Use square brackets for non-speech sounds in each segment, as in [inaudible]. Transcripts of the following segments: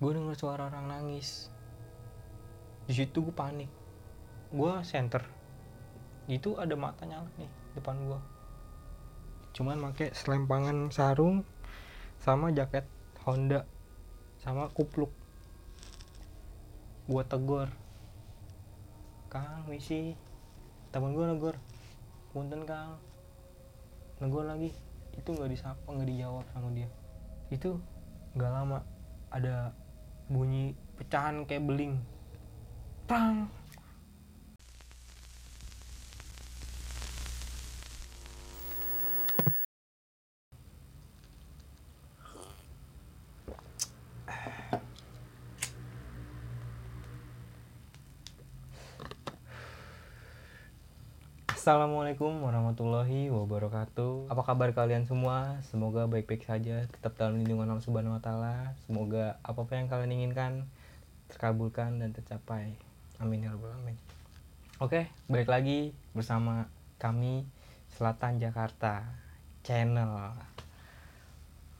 gue denger suara orang nangis. Di situ gue panik. Gue center. Itu ada mata nyala nih depan gue cuman pakai selempangan sarung sama jaket Honda sama kupluk. Gue tegur Kang misi. Temen gue negor punten Kang. Negor lagi itu nggak disapa nggak dijawab sama dia. Itu nggak lama ada bunyi pecahan kayak beling. Tang Assalamualaikum warahmatullahi wabarakatuh. Apa kabar kalian semua? Semoga baik-baik saja, tetap dalam lindungan Allah Subhanahu wa taala. Semoga apa-apa yang kalian inginkan terkabulkan dan tercapai. Amin ya rabbal alamin. Oke, balik lagi bersama kami Selatan Jakarta channel.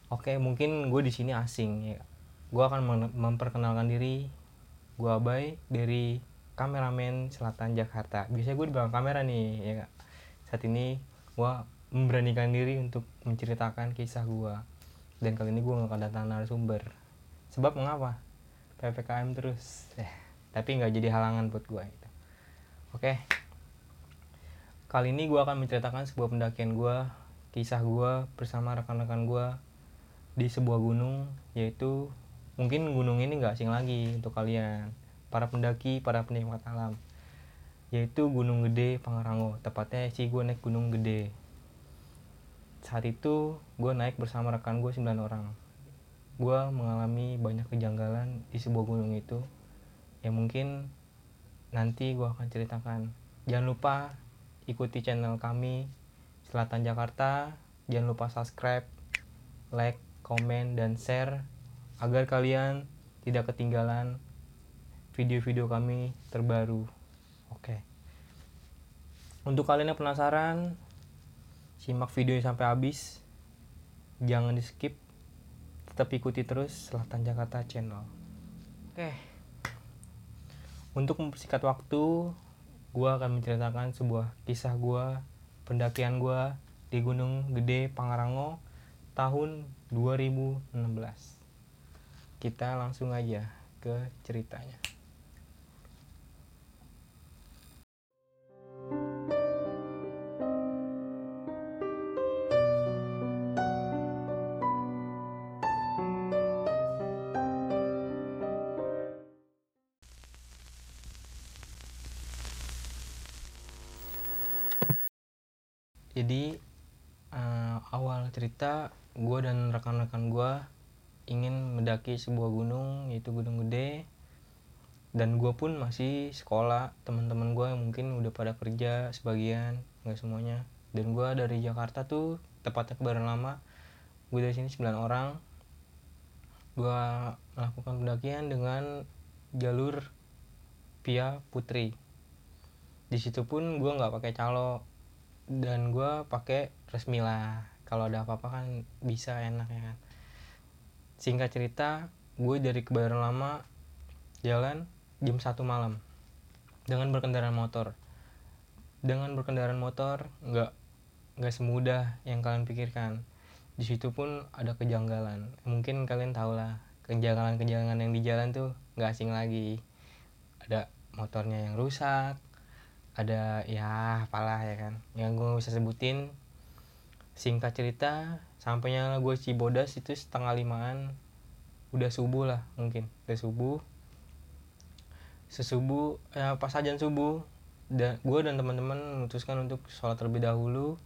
Oke, mungkin gue di sini asing ya. Gue akan mem- memperkenalkan diri. Gue Abai dari kameramen Selatan Jakarta. Biasanya gue di belakang kamera nih, ya Kak. Saat ini gue memberanikan diri untuk menceritakan kisah gue. Dan kali ini gue gak kedatangan narasumber. Sebab mengapa? PPKM terus. Eh, tapi nggak jadi halangan buat gue. Gitu. Oke. Kali ini gue akan menceritakan sebuah pendakian gue, kisah gue bersama rekan-rekan gue di sebuah gunung, yaitu mungkin gunung ini nggak asing lagi untuk kalian para pendaki, para penikmat alam yaitu Gunung Gede Pangrango. Tepatnya sih gue naik Gunung Gede. Saat itu gue naik bersama rekan gue 9 orang. Gue mengalami banyak kejanggalan di sebuah gunung itu yang mungkin nanti gue akan ceritakan. Jangan lupa ikuti channel kami Selatan Jakarta. Jangan lupa subscribe like, komen, dan share agar kalian tidak ketinggalan video-video kami terbaru. Oke. Untuk kalian yang penasaran, simak videonya sampai habis. Jangan di skip. Tetap ikuti terus Selatan Jakarta Channel. Oke. Untuk mempersingkat waktu, gue akan menceritakan sebuah kisah gue, pendakian gue di Gunung Gede Pangrango tahun 2016. Kita langsung aja ke ceritanya. Mendaki sebuah gunung yaitu Gunung Gede. Dan gue pun masih sekolah. Teman-teman gue mungkin udah pada kerja sebagian nggak semuanya. Dan gue dari Jakarta tuh tepatnya kebaran lama gue dari sini 9 orang. Gue melakukan pendakian dengan jalur via Putri. Di situ pun gue nggak pakai calo dan gue pakai resmi lah. Kalau ada apa-apa kan bisa enak ya kan singkat cerita gue dari kebayoran lama jalan jam satu malam dengan berkendaraan motor. Dengan berkendaraan motor nggak nggak semudah yang kalian pikirkan. Di situ pun ada kejanggalan. Mungkin kalian tahu lah kejanggalan-kejanggalan yang di jalan tuh nggak asing lagi. Ada motornya yang rusak ada ya apalah ya kan. Yang gue bisa sebutin. Singkat cerita sampainya gue Cibodas itu setengah limaan. Udah subuh lah mungkin. Udah subuh. Sesubuh ya pas ajan subuh. Dan gue dan teman-teman memutuskan untuk sholat terlebih dahulu.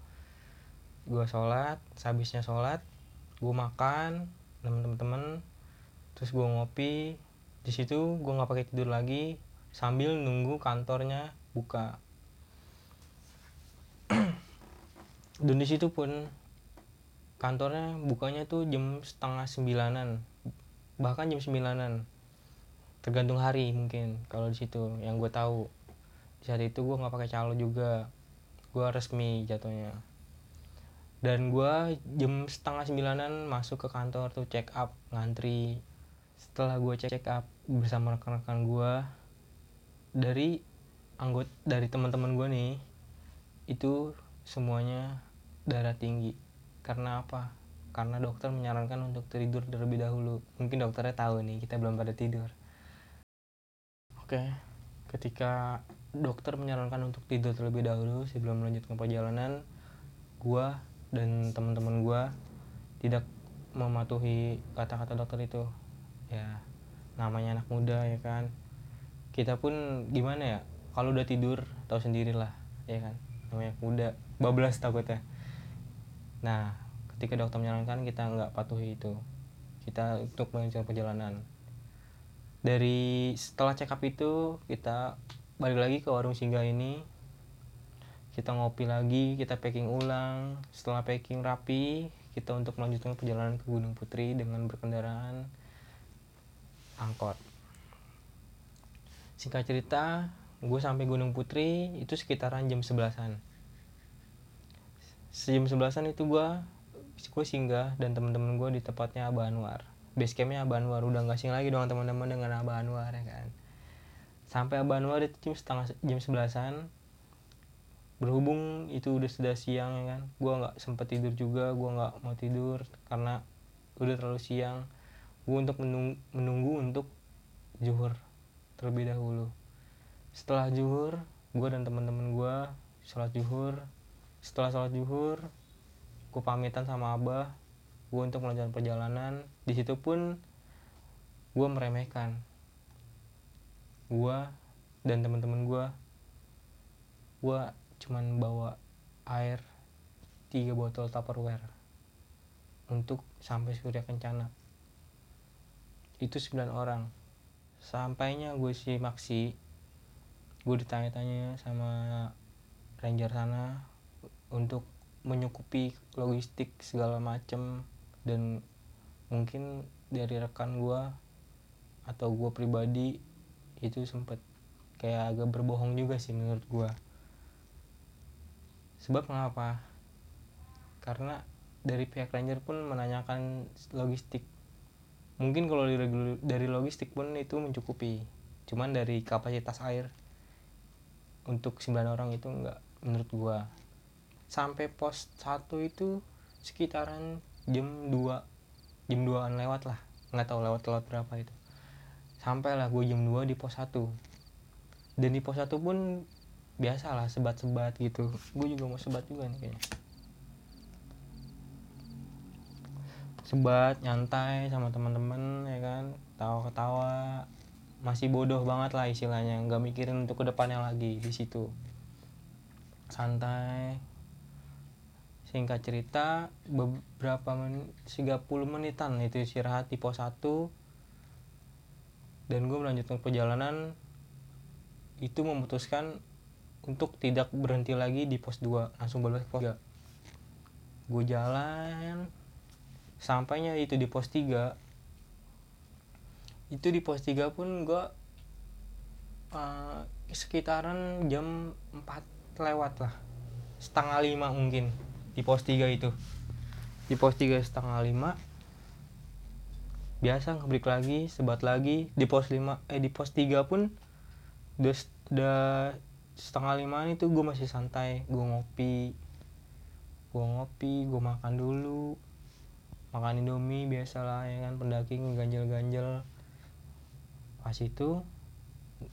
Gue sholat sehabisnya sholat gue makan teman-teman terus gue ngopi. Di situ gue nggak pakai tidur lagi sambil nunggu kantornya buka. [clears throat] Dan di situ pun kantornya bukanya tuh jam setengah sembilanan. Bahkan jam sembilanan. Tergantung hari mungkin kalau di situ yang gue tahu. Di saat itu gue nggak pakai calo juga. Gue resmi jatuhnya. Dan gue jam setengah sembilanan masuk ke kantor tuh check up ngantri. Setelah gue cek check up bersama rekan-rekan gue dari anggota dari teman-teman gue nih itu semuanya darah tinggi karena apa? Karena dokter menyarankan untuk tidur terlebih dahulu. Mungkin dokternya tahu nih kita belum pada tidur. Oke. Ketika dokter menyarankan untuk tidur terlebih dahulu sebelum melanjutkan perjalanan gua dan teman-teman gua tidak mematuhi kata-kata dokter itu. Ya namanya anak muda ya kan? Kita pun gimana ya? Kalau udah tidur tahu sendirilah ya kan? Namanya muda. Bablas takutnya Nah, ketika dokter menyarankan kita nggak patuhi itu, kita untuk melanjutkan perjalanan. Dari setelah check up itu kita balik lagi ke warung singgah ini, kita ngopi lagi, kita packing ulang. Setelah packing rapi, kita untuk melanjutkan perjalanan ke Gunung Putri dengan berkendaraan angkot. Singkat cerita, gue sampai Gunung Putri itu sekitaran jam 11-an sejam sebelasan itu gue gue singgah dan temen-temen gue di tempatnya Abah Anwar. Basecampnya Abah Anwar udah nggak sing lagi dong teman-teman dengan Abah Anwar ya kan? Sampai Abah Anwar itu jam setengah jam sebelasan berhubung itu udah sudah siang ya kan? Gue nggak sempet tidur juga gue nggak mau tidur karena udah terlalu siang. Gue untuk menunggu, menunggu untuk juhur terlebih dahulu. Setelah juhur gue dan teman-teman gue sholat juhur setelah sholat juhur gue pamitan sama abah. Gue untuk melanjutkan perjalanan. Di situ pun gue meremehkan. Gue dan teman-teman gue gue cuman bawa air tiga botol tupperware untuk sampai surya kencana. Itu 9 orang. Sampainya gue si maksi gue ditanya-tanya sama ranger sana untuk menyukupi logistik segala macem dan mungkin dari rekan gue atau gue pribadi itu sempet kayak agak berbohong juga sih menurut gue sebab mengapa? Karena dari pihak ranger pun menanyakan logistik. Mungkin kalau dari logistik pun itu mencukupi cuman dari kapasitas air untuk 9 orang itu enggak menurut gua sampai pos 1 itu sekitaran jam 2 jam 2an lewat lah. Nggak tahu lewat lewat berapa itu. Sampailah gue jam 2 di pos 1 dan di pos 1 pun biasa lah sebat-sebat gitu. Gue juga mau sebat juga nih kayaknya. Sebat nyantai sama teman-teman ya kan? Tawa-ketawa masih bodoh banget lah istilahnya. Nggak mikirin untuk ke depannya lagi di situ. Santai singkat cerita beberapa menit 30 menitan itu istirahat di pos 1 dan gue melanjutkan perjalanan. Itu memutuskan untuk tidak berhenti lagi di pos 2 langsung balik pos 3 gue jalan sampainya itu di pos 3 itu di pos 3 pun gue uh, sekitaran jam 4 lewat lah. Setengah lima mungkin di pos 3 itu. Di pos 3 setengah 5 biasa ngebrik lagi sebat lagi. Di pos 5 eh di pos 3 pun udah, udah setengah lima itu gue masih santai. Gue ngopi. Gue ngopi gue makan dulu. Makan indomie biasa lah ya kan pendaki ganjel-ganjel. Pas itu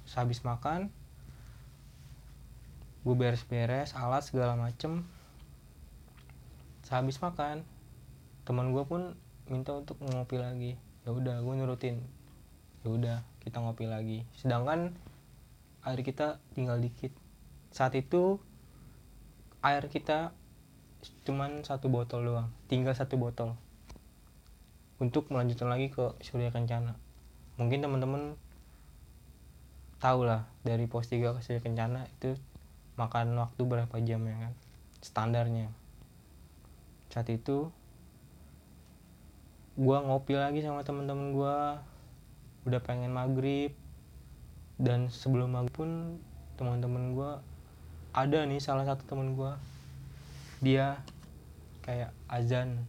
sehabis makan gue beres-beres alat segala macem sehabis makan teman gue pun minta untuk ngopi lagi. Ya udah gue nurutin. Ya udah kita ngopi lagi. Sedangkan air kita tinggal dikit. Saat itu air kita cuman satu botol doang. Tinggal satu botol. Untuk melanjutkan lagi ke Surya Kencana. Mungkin teman-teman tahu lah dari pos 3 ke Surya Kencana itu makan waktu berapa jam ya kan? Standarnya saat itu gue ngopi lagi sama temen-temen gue udah pengen maghrib. Dan sebelum maghrib pun teman-teman gue ada nih salah satu temen gue dia kayak azan.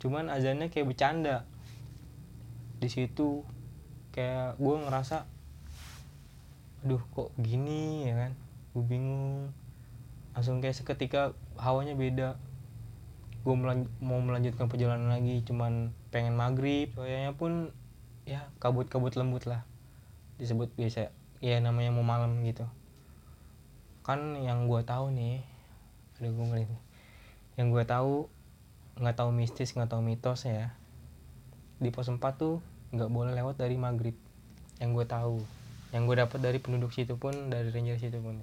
Cuman azannya kayak bercanda. Di situ kayak gue ngerasa aduh kok gini ya kan? Gue bingung. Langsung kayak seketika hawanya beda gue mau melanjutkan perjalanan lagi cuman pengen maghrib. Soalnya pun ya kabut-kabut lembut lah. Disebut biasa ya namanya mau malam gitu. Kan yang gue tahu nih aduh gue ngeri nih. yang gue tahu nggak tahu mistis nggak tahu mitos ya di pos 4 tuh nggak boleh lewat dari maghrib. Yang gue tahu. Yang gue dapat dari penduduk situ pun dari ranger situ pun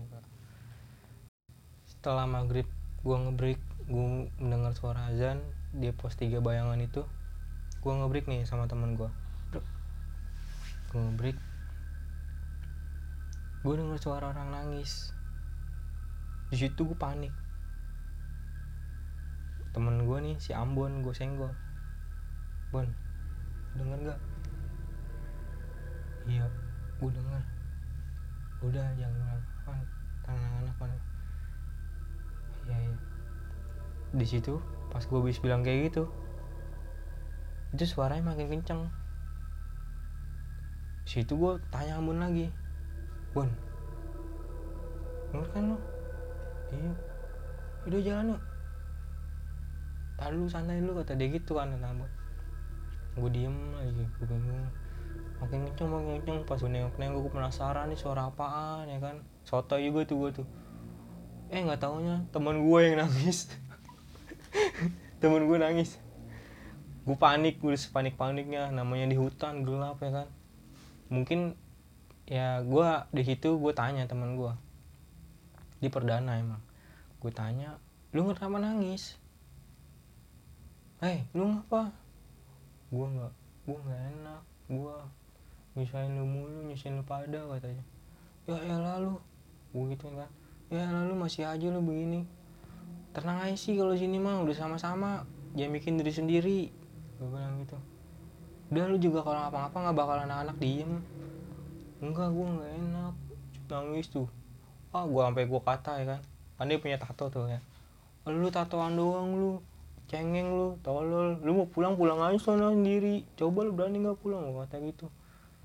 setelah maghrib gue ngebreak gue mendengar suara azan di pos 3 bayangan itu gue ngebreak nih sama teman gue gue ngebreak. Gue dengar suara orang nangis. Di situ gue panik. Temen gue nih si Ambon gue senggol. Bon denger gak iya gue denger. Udah jangan kan tenang anak mana? Iya iya di situ pas gue habis bilang kayak gitu itu suaranya makin kenceng. Situ gue tanya Ambon lagi Bon denger kan lo iya udah jalan yuk. Tahan dulu santai dulu kata dia gitu kan kata gue diem lagi gue bingung. Makin kenceng makin kenceng. Pas gue nengok nengok gue penasaran nih suara apaan ya kan. Soto juga tuh gue tuh. Eh nggak taunya teman gue yang nangis [laughs] temen gue nangis. Gue panik gue panik paniknya. Namanya di hutan gelap ya kan. Mungkin ya gue di situ gue tanya teman gue di perdana emang. Gue tanya lu kenapa nangis? Hei lu ngapa? Gue nggak gue nggak enak. Gue nyusahin lu mulu nyusahin lu pada katanya. Ya ya lalu gue gitu kan. Ya lalu masih aja lu begini tenang aja sih kalau sini mah udah sama-sama. Jangan bikin diri sendiri. Gue bilang gitu. Udah lu juga kalau ngapa-ngapa nggak bakal anak-anak diem. Enggak gue nggak enak. Nangis tuh. Ah gue sampai gue kata ya kan. Kan dia punya tato tuh ya. Lu tatoan doang lu. Cengeng lu. Tolol. Lu mau pulang pulang aja sana sendiri. Coba lu berani nggak pulang? Gue kata gitu.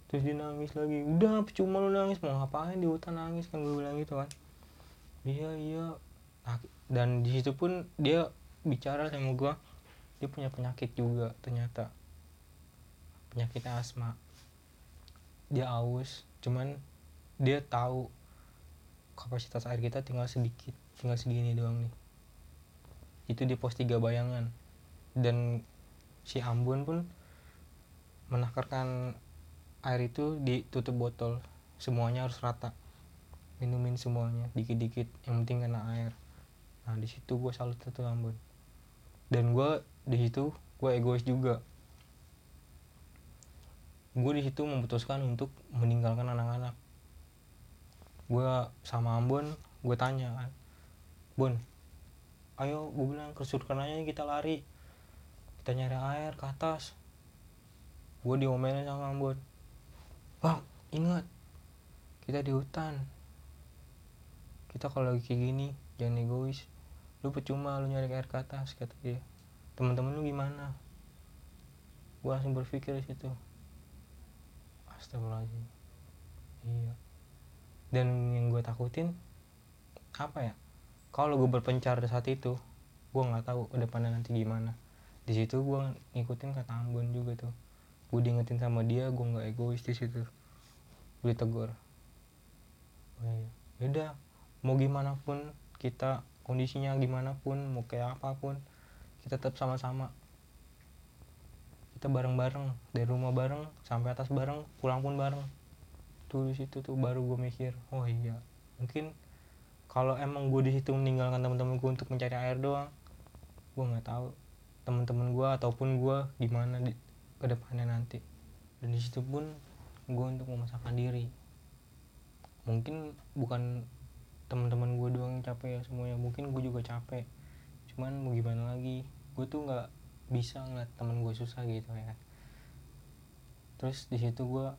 Terus dia nangis lagi. Udah cuma lu nangis. Mau ngapain di hutan nangis? Kan gue bilang gitu kan. Iya iya dan di situ pun dia bicara sama gue dia punya penyakit juga ternyata. Penyakit asma. Dia aus cuman dia tahu kapasitas air kita tinggal sedikit tinggal segini doang nih. Itu di pos 3 bayangan. Dan si Ambon pun menakarkan air itu ditutup botol. Semuanya harus rata. Minumin semuanya dikit-dikit. Yang penting kena air nah di situ gue salut tuh Ambon dan gue di situ gue egois juga. Gue di situ memutuskan untuk meninggalkan anak-anak. Gue sama Ambon gue tanya kan Bon ayo gue bilang ke surkan aja kita lari. Kita nyari air ke atas. Gue diomelin sama Ambon bang ingat kita di hutan. Kita kalau lagi kayak gini jangan egois lu percuma lu nyari air ke atas kata dia. Teman-teman lu gimana? Gue langsung berpikir di situ. Astagfirullahaladzim. Iya. Dan yang gue takutin apa ya? Kalau gue berpencar di saat itu gue nggak tahu depannya nanti gimana. Di situ gue ngikutin kata Ambon juga tuh. Gue diingetin sama dia gue nggak egois di situ. Gue ditegur. Oh, iya. yaudah mau gimana pun kita kondisinya gimana pun mau kayak apa pun kita tetap sama-sama. Kita bareng-bareng dari rumah bareng sampai atas bareng pulang pun bareng. Tuh di situ tuh baru gue mikir oh iya mungkin kalau emang gue di situ meninggalkan teman-teman gue untuk mencari air doang gue nggak tahu teman-teman gue ataupun gue gimana di ke depannya nanti. Dan di situ pun gue untuk memasakkan diri. Mungkin bukan teman-teman gue doang yang capek ya semuanya. Mungkin gue juga capek. Cuman mau gimana lagi? Gue tuh nggak bisa ngeliat temen gue susah gitu ya terus di situ gue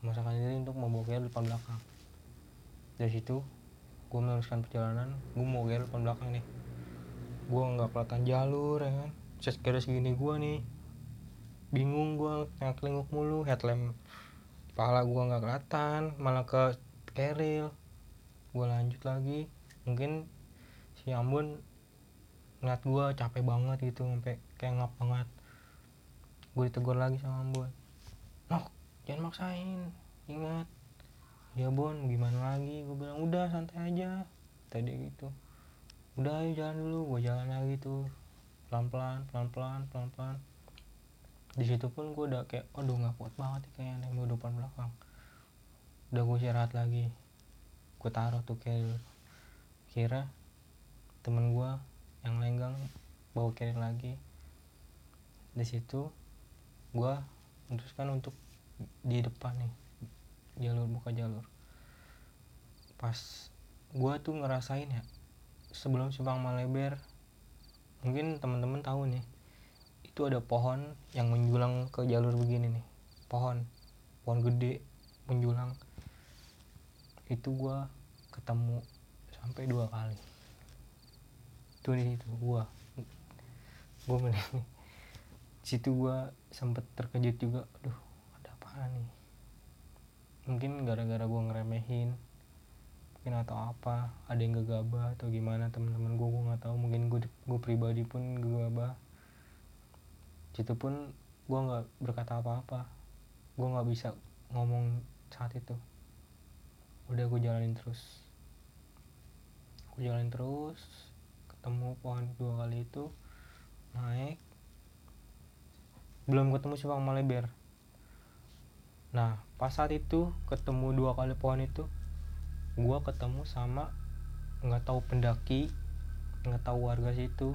memasakkan diri untuk membawa gear depan belakang. Dari situ gue meneruskan perjalanan gue mau gear depan belakang nih. Gue nggak kelihatan jalur ya kan? Set kira segini gue nih. Bingung gue nggak kelinguk mulu headlamp kepala gue nggak kelihatan malah ke keril gue lanjut lagi. Mungkin si Ambon ngeliat gue capek banget gitu sampai kayak ngap banget. Gue ditegur lagi sama Ambon. Nok jangan maksain ingat. Ya Bon gimana lagi? Gue bilang udah santai aja. Tadi gitu. Udah ayo jalan dulu gue jalan lagi tuh. Pelan pelan pelan pelan pelan pelan di situ pun gue udah kayak aduh nggak kuat banget nih kayaknya nembak depan belakang. Udah gue istirahat lagi gue taruh tuh carrier. Kira temen gue yang lenggang bawa carrier lagi. Di situ gue memutuskan untuk di depan nih jalur buka jalur. Pas gue tuh ngerasain ya sebelum simpang Maleber mungkin teman-teman tahu nih itu ada pohon yang menjulang ke jalur begini nih. Pohon pohon gede menjulang itu gua ketemu sampai dua kali. Itu nih itu gua. Gua melihat nih. Situ gua sempet terkejut juga. Aduh ada apa nih? Mungkin gara-gara gua ngeremehin mungkin atau apa ada yang gegabah atau gimana teman-teman gua gua nggak tahu. Mungkin gua gua pribadi pun gegabah. Situ pun gue nggak berkata apa-apa. Gue nggak bisa ngomong saat itu udah gue jalanin terus. Gue jalanin terus ketemu pohon dua kali itu naik. Belum ketemu si Bang Maleber nah pas saat itu ketemu dua kali pohon itu gue ketemu sama nggak tahu pendaki nggak tahu warga situ.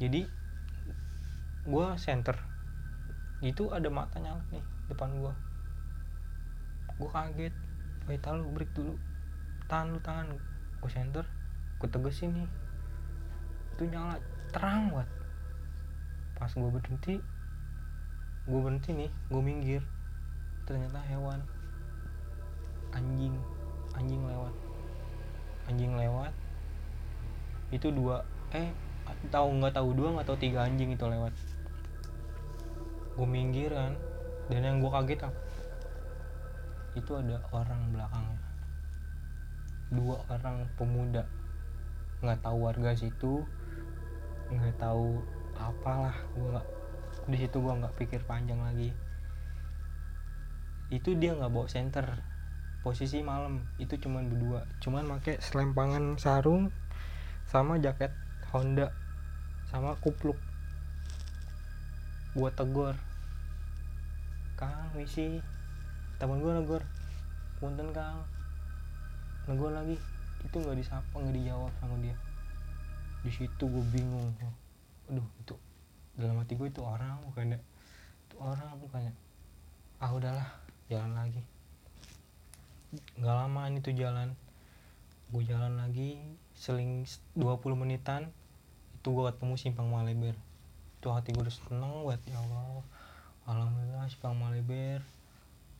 Jadi gue center. Itu ada mata nyala nih depan gue gue kaget Woi lu break dulu. Tahan lu tangan gue center gue tegesin nih. Itu nyala terang banget pas gue berhenti gue berhenti nih gue minggir. Ternyata hewan. Anjing anjing lewat. Anjing lewat. Itu dua eh tahu nggak tahu dua nggak tahu tiga anjing itu lewat. Gue minggir kan dan yang gue kaget apa itu ada orang belakangnya dua orang pemuda. Nggak tahu warga situ nggak tahu apalah gue nggak di situ gue nggak pikir panjang lagi. Itu dia nggak bawa center posisi malam. Itu cuman berdua. Cuman pakai selempangan sarung sama jaket Honda sama kupluk. Gue tegur kang misi. Temen gue negur punten kang. Negur lagi. Itu nggak disapa nggak dijawab sama dia. Di situ gue bingung aduh itu dalam hati gue itu orang bukannya itu orang bukannya ah udahlah jalan lagi. Nggak lama ini tuh jalan. Gue jalan lagi seling 20 menitan itu gue ketemu simpang Maleber itu hati gue udah seneng buat ya Allah. Alhamdulillah Sepang Maliber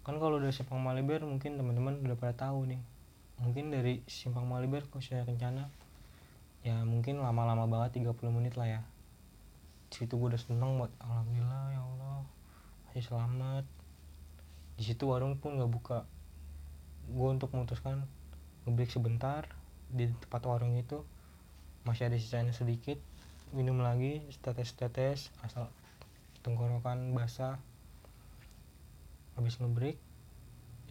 kan kalau udah Simpang Maliber mungkin teman-teman udah pada tahu nih. Mungkin dari Simpang Maliber ke saya Kencana ya mungkin lama-lama banget 30 menit lah ya. Situ gue udah seneng buat alhamdulillah ya Allah masih selamat. Di situ warung pun nggak buka. Gue untuk memutuskan ngebreak sebentar di tempat warung itu. Masih ada sisanya sedikit minum lagi tetes-tetes asal tenggorokan basah habis ngebreak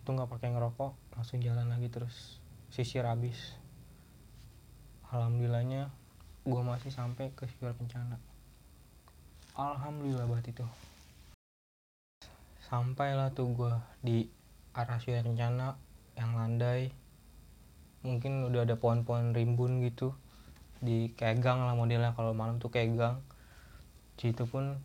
itu nggak pakai ngerokok langsung jalan lagi terus sisir habis. Alhamdulillahnya gue masih sampai ke Siwar Kencana. Alhamdulillah banget itu. Sampailah tuh gue di arah Siwar Kencana yang landai. Mungkin udah ada pohon-pohon rimbun gitu di kayak lah modelnya. Kalau malam tuh kayak gang situ pun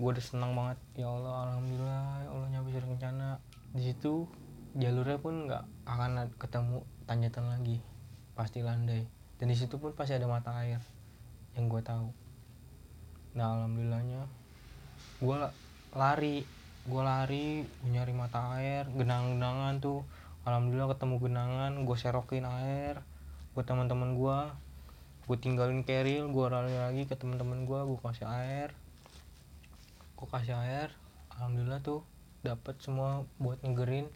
gue udah senang banget. Ya Allah alhamdulillah ya Allah nyampe Sri Kencana di situ jalurnya pun nggak akan ketemu tanjatan lagi. Pasti landai. Dan di situ pun pasti ada mata air yang gue tahu. Nah alhamdulillahnya gue lari. Gue lari nyari mata air genang-genangan tuh. Alhamdulillah ketemu genangan gue serokin air buat teman-teman gue gue tinggalin keril gue lari lagi ke teman-teman gue gue kasih air gue kasih air alhamdulillah tuh dapat semua buat ngegerin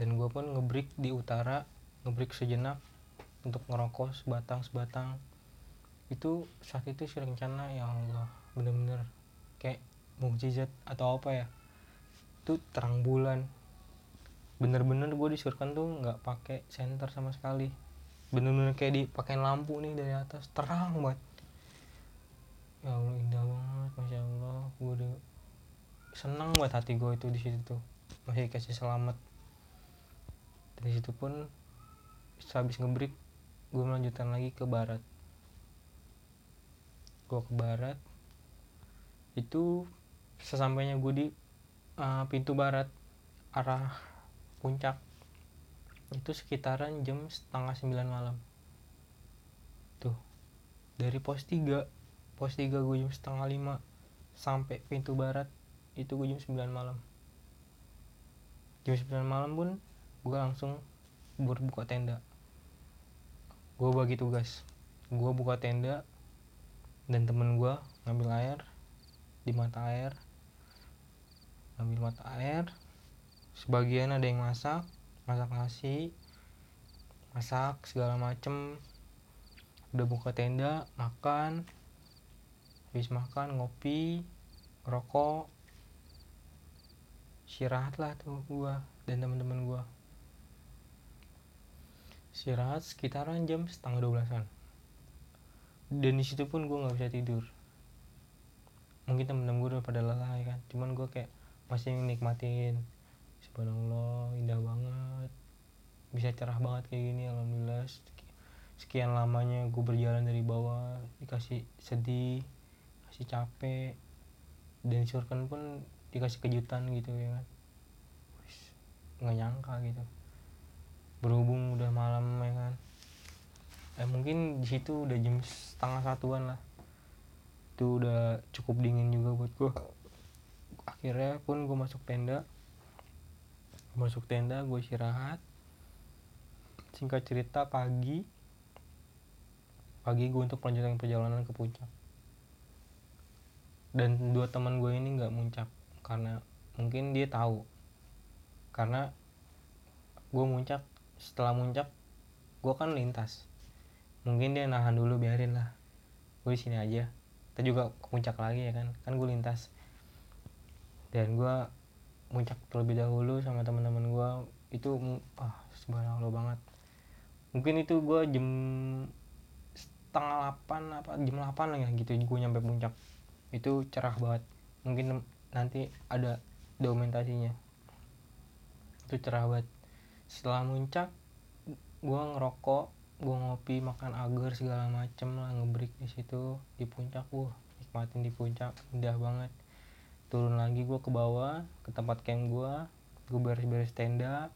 dan gue pun ngebreak di utara ngebreak sejenak untuk ngerokok sebatang sebatang itu saat itu sih rencana ya Allah bener-bener kayak mukjizat atau apa ya. Itu terang bulan. Bener-bener gue disuruhkan tuh nggak pakai senter sama sekali. Bener-bener kayak dipakein lampu nih dari atas terang banget. Ya Allah indah banget masya Allah gue udah seneng banget hati gue itu di situ tuh. Masih kasih selamat. Dari situ pun habis ngebreak gue melanjutkan lagi ke barat. Gue ke barat. Itu sesampainya gue di uh, pintu barat arah puncak. Itu sekitaran jam setengah sembilan malam. Tuh dari pos 3 pos 3 gue jam setengah lima sampai pintu barat itu gue jam 9 malam. Jam 9 malam pun gue langsung berbuka tenda. Gue bagi tugas. Gue buka tenda dan temen gue ngambil air di mata air ngambil mata air. Sebagian ada yang masak masak nasi masak segala macem. Udah buka tenda makan habis makan ngopi rokok istirahat lah tuh gua dan teman-teman gua. Istirahat sekitaran jam setengah dua belasan. Dan di situ pun gue nggak bisa tidur. Mungkin temen-temen gue udah pada lelah ya kan? Cuman gue kayak masih nikmatin subhanallah indah banget. Bisa cerah banget kayak gini alhamdulillah. Sekian lamanya gue berjalan dari bawah dikasih sedih kasih capek. Dan disuruhkan pun dikasih kejutan gitu ya kan. Nggak nyangka gitu. Berhubung udah malam ya kan. Eh mungkin di situ udah jam setengah satuan lah. Itu udah cukup dingin juga buat gue akhirnya pun gue masuk tenda. Masuk tenda gue istirahat. Singkat cerita pagi. Pagi gue untuk melanjutkan perjalanan ke puncak dan dua teman gue ini nggak muncak karena mungkin dia tahu. Karena gue muncak setelah muncak gue kan lintas. Mungkin dia nahan dulu biarin lah. Gue di sini aja. Kita juga ke puncak lagi ya kan? Kan gue lintas. Dan gue muncak terlebih dahulu sama teman-teman gue. Itu ah subhanallah banget. Mungkin itu gue jam setengah delapan apa jam delapan lah ya gitu gue nyampe puncak itu cerah banget. Mungkin nanti ada dokumentasinya. Itu cerah banget. Setelah muncak gue ngerokok gue ngopi makan agar segala macem lah ngebreak di situ di puncak. Gue nikmatin di puncak indah banget. Turun lagi gue ke bawah ke tempat camp gue gue beres-beres tenda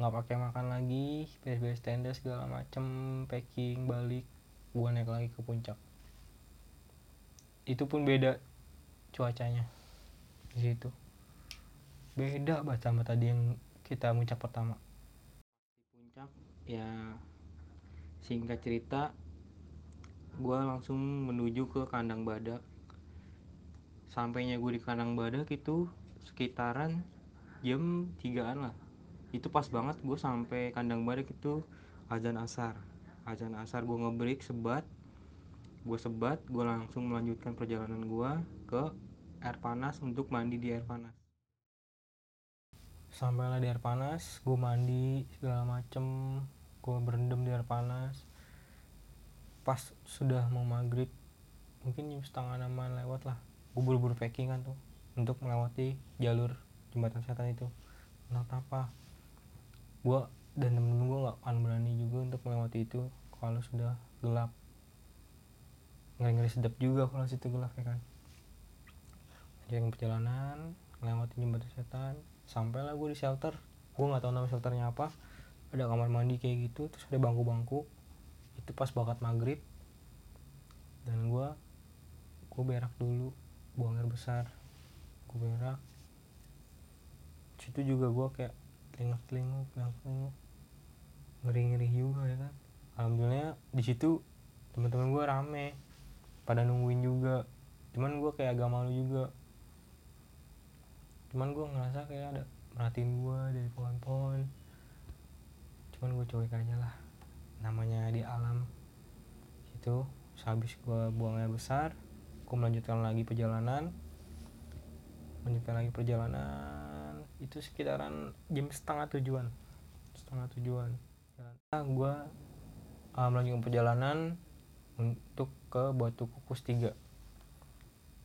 nggak pakai makan lagi beres-beres tenda segala macem packing balik. Gue naik lagi ke puncak itu pun beda cuacanya. Di situ. Beda banget sama tadi yang kita muncak pertama. Di puncak ya singkat cerita gue langsung menuju ke kandang badak. Sampainya gue di kandang badak itu sekitaran jam 3an lah. Itu pas banget gue sampai kandang badak itu azan asar. Azan asar gue ngebreak sebat gue sebat gue langsung melanjutkan perjalanan gue ke air panas untuk mandi di air panas. Sampailah di air panas gue mandi segala macem gue berendam di air panas. Pas sudah mau maghrib mungkin jam setengah enaman lewat lah. Gue buru-buru packing kan tuh untuk melewati jalur jembatan setan itu. Entah apa? Gue dan temen-temen gue gak akan berani juga untuk melewati itu kalau sudah gelap ngeri-ngeri sedap juga kalau situ gelap ya kan. Yang perjalanan melewati jembatan setan sampailah gue di shelter. Gue nggak tahu nama shelternya apa. Ada kamar mandi kayak gitu terus ada bangku-bangku. Itu pas bakat maghrib. Dan gue gue berak dulu. Buang air besar. Gue berak. Situ juga gue kayak telinguk telinguk telinguk telinguk ngeri ngeri juga ya kan. Alhamdulillah di situ teman-teman gue rame pada nungguin juga. Cuman gue kayak agak malu juga. Cuman gue ngerasa kayak ada merhatiin gue dari pohon-pohon. Cuman gue cuek aja lah. Namanya di alam. Itu habis gue buang air besar gue melanjutkan lagi perjalanan. Melanjutkan lagi perjalanan. Itu sekitaran jam setengah tujuan. Setengah tujuan. Nah, gue uh, melanjutkan perjalanan untuk ke Batu Kukus 3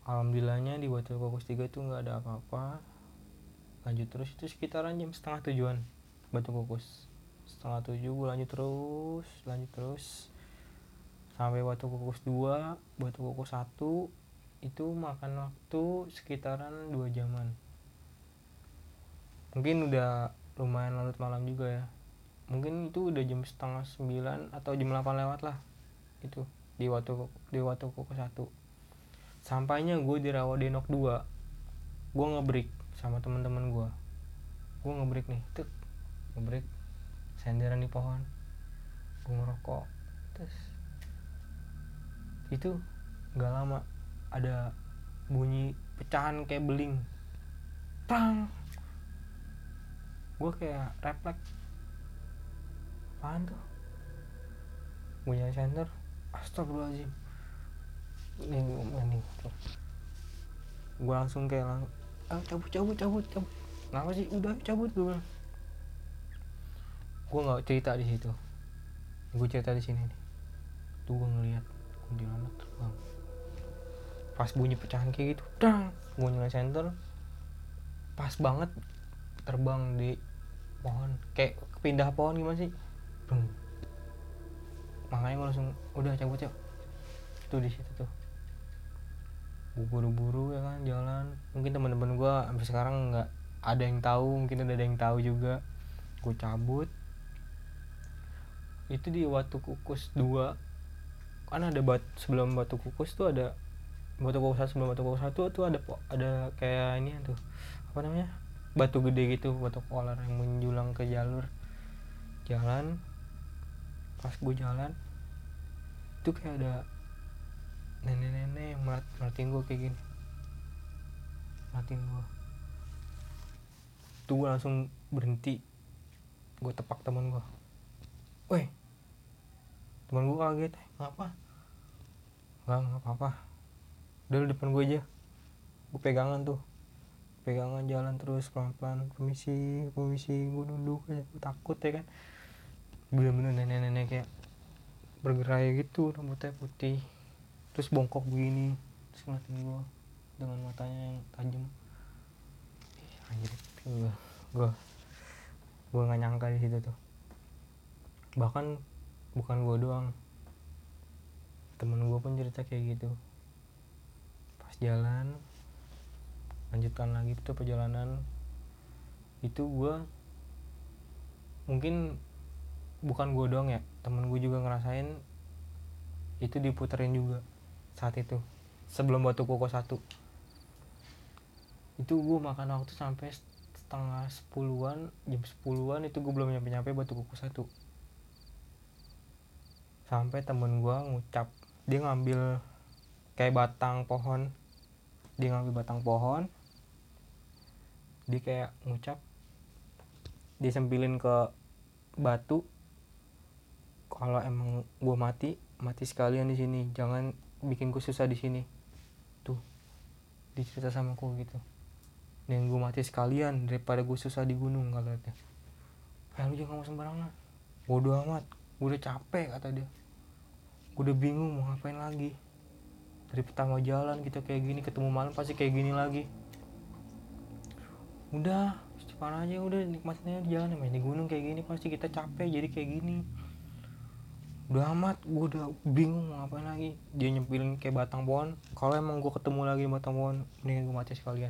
Alhamdulillahnya di Batu Kukus 3 itu nggak ada apa-apa. Lanjut terus itu sekitaran jam setengah tujuan Batu Kukus. Setengah tujuh gue lanjut terus lanjut terus. Sampai batu kukus 2 batu kukus 1 itu makan waktu sekitaran dua jaman. Mungkin udah lumayan larut malam juga ya. Mungkin itu udah jam setengah sembilan atau jam 8 lewat lah itu di waktu di waktu kukus 1 sampainya gue di Rawadenok 2 gue ngebreak sama teman-teman gue gue ngebreak nih tuh ngebreak senderan di pohon. Gue ngerokok terus itu nggak lama ada bunyi pecahan kayak beling. Tang gue kayak refleks. Apaan tuh? Bunyi sender astagfirullahaladzim. Ini ini gue langsung kayak lang ah, cabut cabut cabut cabut. Kenapa sih? Udah cabut gue gue nggak cerita di situ. Gue cerita di sini nih. Tuh gue ngeliat kuntilanak terbang. Pas bunyi pecahan kayak gitu dang gue nyalain center. Pas banget terbang di pohon. Kayak pindah pohon gimana sih? Bung. Makanya gue langsung udah cabut yuk tuh di situ tuh. Buru-buru ya kan jalan. Mungkin teman-teman gue sampai sekarang nggak ada yang tahu mungkin ada yang tahu juga. Gue cabut. Itu di Watu Kukus 2 kan ada bat sebelum Batu Kukus tuh ada Batu Kukus 1 sebelum Batu Kukus 1 tuh ada ada kayak ini tuh apa namanya batu gede gitu batu kolar yang menjulang ke jalur jalan pas gue jalan itu kayak ada nenek-nenek yang merat meratin gue kayak gini. Meratin gue tuh gue langsung berhenti. Gue tepak teman gue weh teman gue kaget eh, ngapa? Nggak nggak apa-apa. Udah lu depan gue aja. Gue pegangan tuh. Pegangan jalan terus pelan-pelan. Permisi permisi. Gue nunduk aja gue takut ya kan bener-bener nenek-nenek kayak bergerak gitu rambutnya putih terus bongkok begini terus ngeliatin gue dengan matanya yang tajam. Anjir gue gue gue nggak nyangka di situ tuh. Bahkan bukan gue doang. Temen gue pun cerita kayak gitu. Pas jalan lanjutkan lagi tuh perjalanan. Itu gue mungkin bukan gue doang ya temen gue juga ngerasain itu diputerin juga saat itu sebelum batu koko satu. Itu gue makan waktu sampai setengah sepuluhan jam sepuluhan itu gue belum nyampe nyampe batu koko satu. Sampai temen gue ngucap dia ngambil kayak batang pohon dia ngambil batang pohon dia kayak ngucap disempilin ke batu kalau emang gue mati mati sekalian di sini. Jangan bikin gue susah di sini. Tuh dicerita sama aku gitu. Dan gue mati sekalian daripada gue susah di gunung katanya ya lu jangan mau sembarangan. Bodoh amat. Gue udah capek kata dia. Gue udah bingung mau ngapain lagi. Dari pertama jalan kita kayak gini ketemu malam pasti kayak gini lagi. Udah cepat aja udah nikmatin aja jalan. Main di gunung kayak gini pasti kita capek jadi kayak gini udah amat gue udah bingung mau ngapain lagi. Dia nyempilin kayak batang pohon. Kalau emang gue ketemu lagi batang pohon mendingan gue mati sekalian.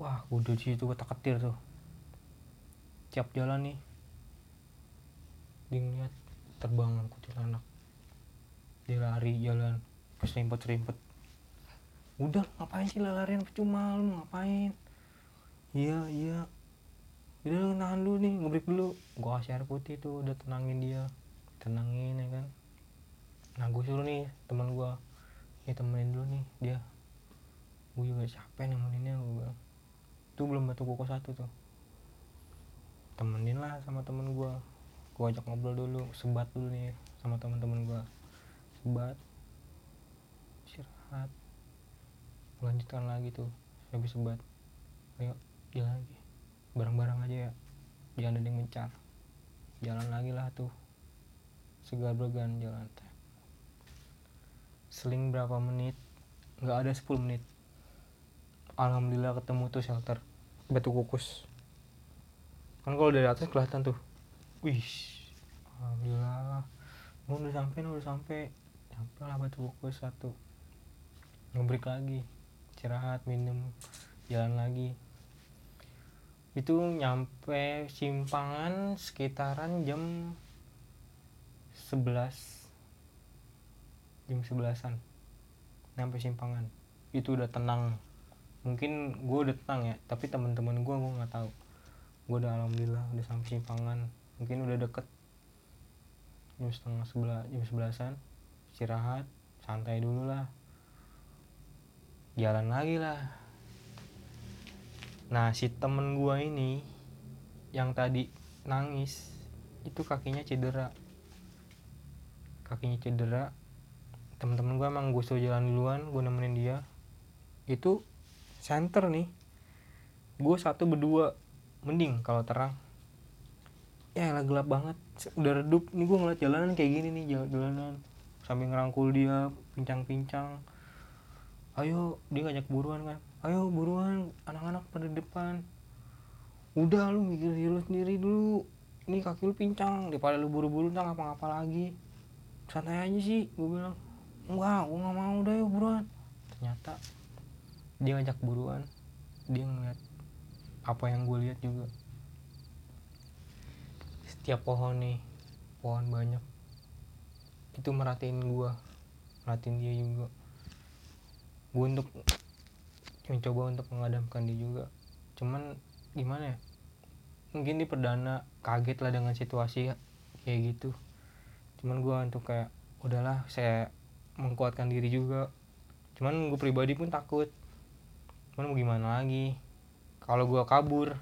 Wah gue udah situ gue ketir tuh. Tiap jalan nih dia ngeliat terbangan kuntilanak. Dia lari jalan keserimpet serimpet udah ngapain sih larian? Percuma lu ngapain? Iya iya. Udah nahan dulu nih ngebreak dulu. Gua kasih air putih tuh udah tenangin dia tenangin ya kan. Nah gue suruh nih teman gua. Ya temenin dulu nih dia. Gue juga capek nemeninnya gue bilang. Itu belum batu kuku satu tuh. Temenin lah sama temen gue gue ajak ngobrol dulu sebat dulu nih sama teman-teman gue sebat. Istirahat. Lanjutkan lagi tuh habis sebat. Ayo jalan lagi. Bareng-bareng aja ya. Jangan ada yang mencar. Jalan lagi lah tuh segar bergan jalan seling berapa menit? Nggak ada 10 menit. Alhamdulillah ketemu tuh shelter batu kukus. Kan kalau dari atas kelihatan tuh. Wih alhamdulillah. Oh, udah sampai udah sampai. Sampai lah batu kukus satu. Ngebrik lagi istirahat minum jalan lagi. Itu nyampe simpangan sekitaran jam 11 jam 11an nyampe simpangan. Itu udah tenang. Mungkin gue udah tenang ya tapi teman-teman gue gue nggak tahu. Gue udah alhamdulillah udah sampai simpangan. Mungkin udah deket. Jam setengah sebelah jam sebelasan istirahat santai dulu lah. Jalan lagi lah. Nah si temen gue ini yang tadi nangis itu kakinya cedera kakinya cedera teman-teman gue emang gue suruh jalan duluan gue nemenin dia. Itu center nih. Gue satu berdua mending kalau terang. Ya lah gelap banget. Udah redup. Nih gue ngeliat jalanan kayak gini nih jalan jalanan. Sambil ngerangkul dia pincang-pincang. Ayo dia ngajak buruan kan. Ayo buruan anak-anak pada depan. Udah lu mikir diri lu sendiri dulu. Ini kaki lu pincang daripada lu buru-buru ntar ngapa-ngapa lagi santai aja sih gue bilang. Enggak gue nggak mau udah yuk buruan. Ternyata dia ngajak buruan. Dia ngeliat apa yang gue lihat juga. Setiap pohon nih pohon banyak. Itu merhatiin gue merhatiin dia juga. Gue untuk mencoba untuk mengadamkan dia juga. Cuman gimana ya? Mungkin di perdana kaget lah dengan situasi kayak gitu cuman gue untuk kayak udahlah saya mengkuatkan diri juga. Cuman gue pribadi pun takut. Cuman mau gimana lagi? Kalau gue kabur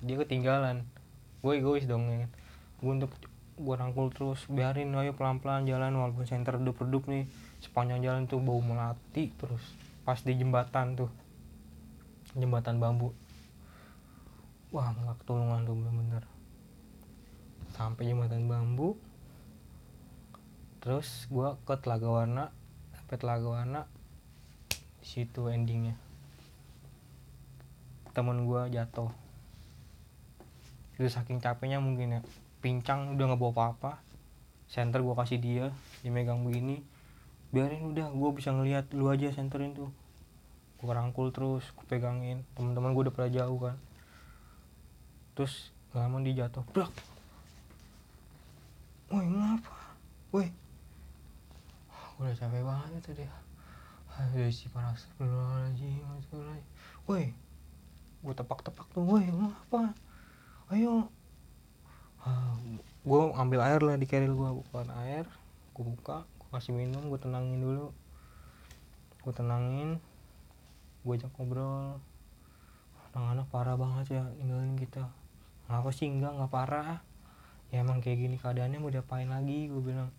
dia ketinggalan. Gue egois dong ya gue untuk gue rangkul terus biarin ayo pelan pelan jalan walaupun center redup redup nih. Sepanjang jalan tuh bau melati terus pas di jembatan tuh. Jembatan bambu. Wah nggak ketulungan tuh bener-bener. Sampai jembatan bambu terus gue ke telaga warna sampai telaga warna situ endingnya. Temen gue jatuh. Itu saking capeknya mungkin ya. Pincang udah nggak bawa apa-apa. Center gue kasih dia dia megang begini. Biarin udah gue bisa ngelihat lu aja centerin tuh. Gue rangkul terus gue pegangin. Teman-teman gue udah pada jauh kan. Terus gak lama dia jatuh. Brak woi ngapa? Woi udah capek banget tadi aduh si panas lagi woi gue tepak-tepak tuh woi apa? Ayo. Uh, gue ambil air lah di carrier gue bukan air. Gue buka gue kasih minum gue tenangin dulu. Gue tenangin gue ajak ngobrol. Anak-anak parah banget ya ninggalin kita. Ngapa sih enggak nggak parah. Ya emang kayak gini keadaannya mau diapain lagi gue bilang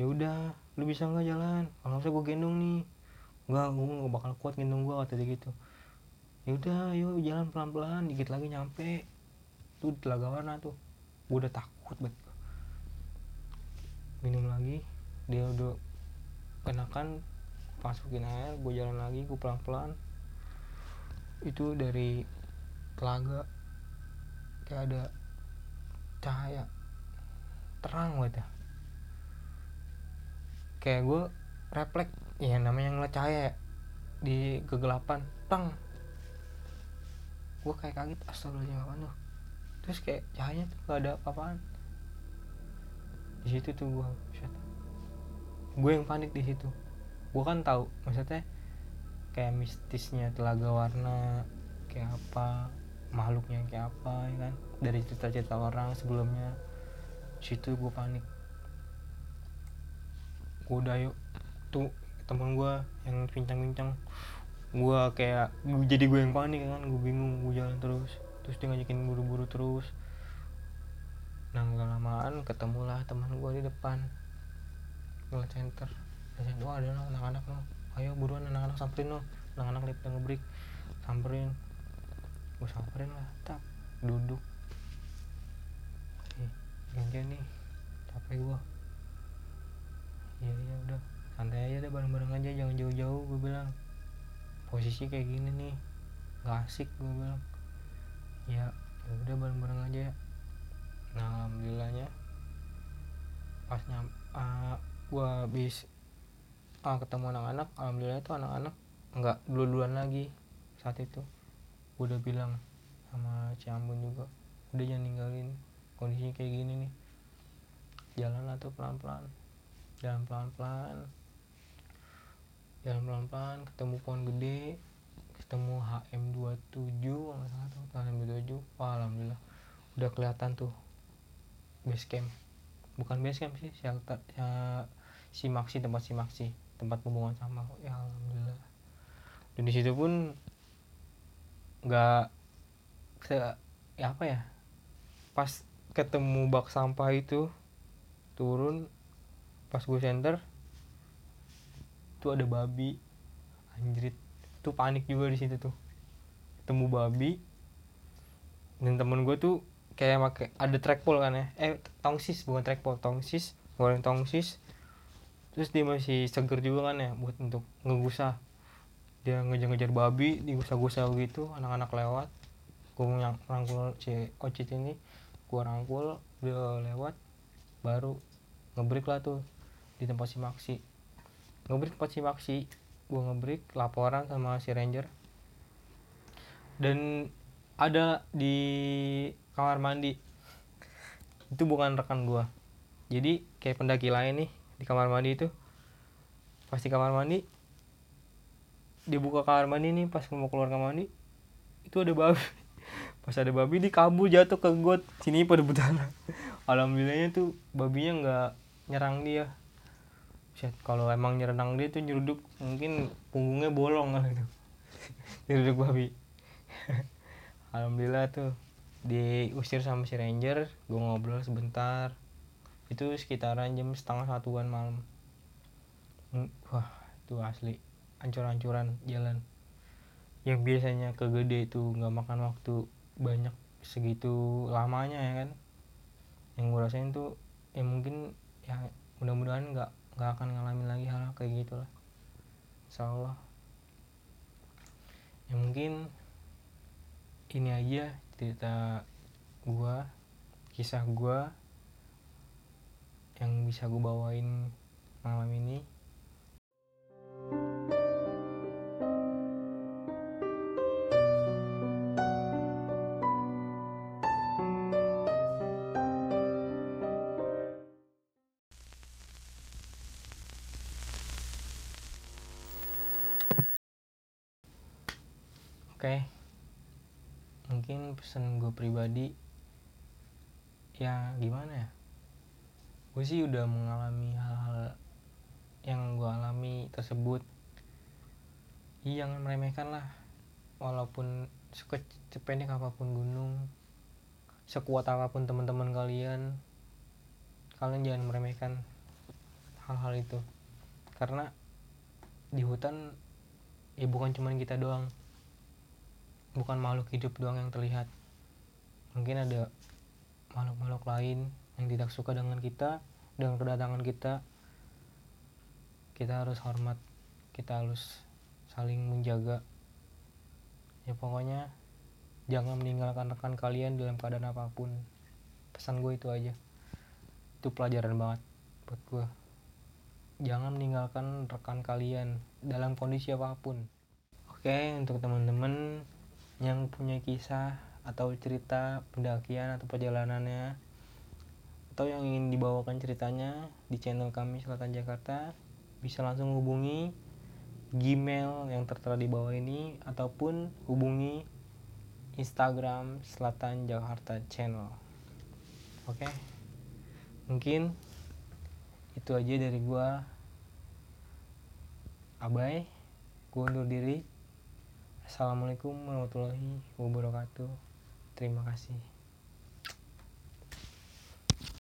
ya udah lu bisa nggak jalan? Kalau nggak gue gendong nih. Nggak gue nggak bakal kuat gendong gue kata dia gitu. Ya udah ayo jalan pelan pelan dikit lagi nyampe. Tuh telaga warna tuh. Gue udah takut banget. Minum lagi dia udah kenakan masukin air gue jalan lagi gue pelan pelan itu dari telaga. Kayak ada cahaya terang banget ya kayak gue refleks ya namanya ngeliat cahaya ya, di kegelapan tang gue kayak kaget astagfirullahaladzim. Tuh terus kayak cahaya tuh gak ada apa-apaan. Di situ tuh gue gue yang panik di situ. Gue kan tahu maksudnya kayak mistisnya telaga warna kayak apa makhluknya kayak apa ya kan? Dari cerita-cerita orang sebelumnya. Situ gue panik udah yuk. Tuh temen gue yang pincang-pincang. Gue kayak gua- jadi gue yang panik kan gue bingung gue jalan terus. Terus dia ngajakin buru-buru terus. Nah nggak lamaan ketemulah teman gue di depan. Ngeliat center dan wah ada no, anak-anak no ayo buruan anak-anak samperin no anak-anak lip dan ngebrik samperin. Gue samperin lah tak duduk. Gantian nih capek gue iya iya udah. Santai aja deh bareng-bareng aja jangan jauh-jauh gue bilang. Posisi kayak gini nih nggak asik gue bilang. Ya ya udah bareng-bareng aja. Nah alhamdulillahnya pas nyam uh, gue habis ah, ketemu anak-anak alhamdulillah itu anak-anak nggak dulu-duluan lagi saat itu. Gue udah bilang sama Ciambun juga udah jangan ninggalin kondisinya kayak gini nih. Jalan tuh pelan-pelan jalan pelan-pelan. Jalan pelan-pelan ketemu pohon gede ketemu HM27 kalau nggak salah tuh HM27 wah alhamdulillah. Udah kelihatan tuh base camp. Bukan base camp sih shelter ya, si maksi tempat si maksi tempat pembuangan sampah ya alhamdulillah. Dan di situ pun nggak se ya apa ya pas ketemu bak sampah itu turun pas gue center tuh ada babi. Anjrit. Tuh panik juga di situ tuh. Ketemu babi. Dan temen gue tuh kayak make ada trackpole kan ya. Eh tongsis bukan trackpole tongsis. Goreng tongsis. Terus dia masih seger juga kan ya buat untuk ngegusah dia ngejar-ngejar babi digusah-gusah gitu anak-anak lewat. Gue yang rangkul si ocit ini. Gue rangkul dia lewat baru ngebreak lah tuh di tempat si maksi ngebreak tempat si maksi gue ngebreak laporan sama si ranger. Dan ada di kamar mandi. Itu bukan rekan gue jadi kayak pendaki lain nih di kamar mandi itu. Pas di kamar mandi dia buka kamar mandi nih pas mau keluar kamar mandi itu ada babi. [laughs] Pas ada babi dia kabur jatuh ke got. Sini pada berdarah [laughs] alhamdulillahnya tuh babinya nggak nyerang dia Shit, kalau emang nyerang dia tuh nyeruduk mungkin punggungnya bolong kan itu [laughs] nyeruduk babi. [laughs] Alhamdulillah tuh diusir sama si ranger gue ngobrol sebentar. Itu sekitaran jam setengah satuan malam. Hmm, wah itu asli. Ancur-ancuran jalan. Yang biasanya ke gede itu nggak makan waktu banyak segitu lamanya ya kan. Yang gue rasain tuh ya mungkin ya mudah-mudahan nggak nggak akan ngalamin lagi hal kayak gitu lah insya Allah. Ya mungkin ini aja cerita gua kisah gua yang bisa gue bawain malam ini gue pribadi ya gimana ya? Gue sih udah mengalami hal-hal yang gue alami tersebut. Iya, jangan meremehkan lah. Walaupun sependek apa pun gunung sekuat apa pun teman-teman kalian kalian jangan meremehkan hal-hal itu. Karena di hutan ya bukan cuman kita doang. Bukan makhluk hidup doang yang terlihat mungkin ada makhluk-makhluk lain yang tidak suka dengan kita dengan kedatangan kita. Kita harus hormat kita harus saling menjaga. Ya pokoknya jangan meninggalkan rekan kalian dalam keadaan apa pun. Pesan gue itu aja. Itu pelajaran banget buat gue jangan meninggalkan rekan kalian dalam kondisi apa pun. Oke untuk teman-teman yang punya kisah atau cerita pendakian atau perjalanannya atau yang ingin dibawakan ceritanya di channel kami Selatan Jakarta bisa langsung hubungi Gmail yang tertera di bawah ini ataupun hubungi Instagram Selatan Jakarta Channel. Oke. Mungkin itu aja dari gua. Abai, gua undur diri. Assalamualaikum warahmatullahi wabarakatuh. Terima kasih.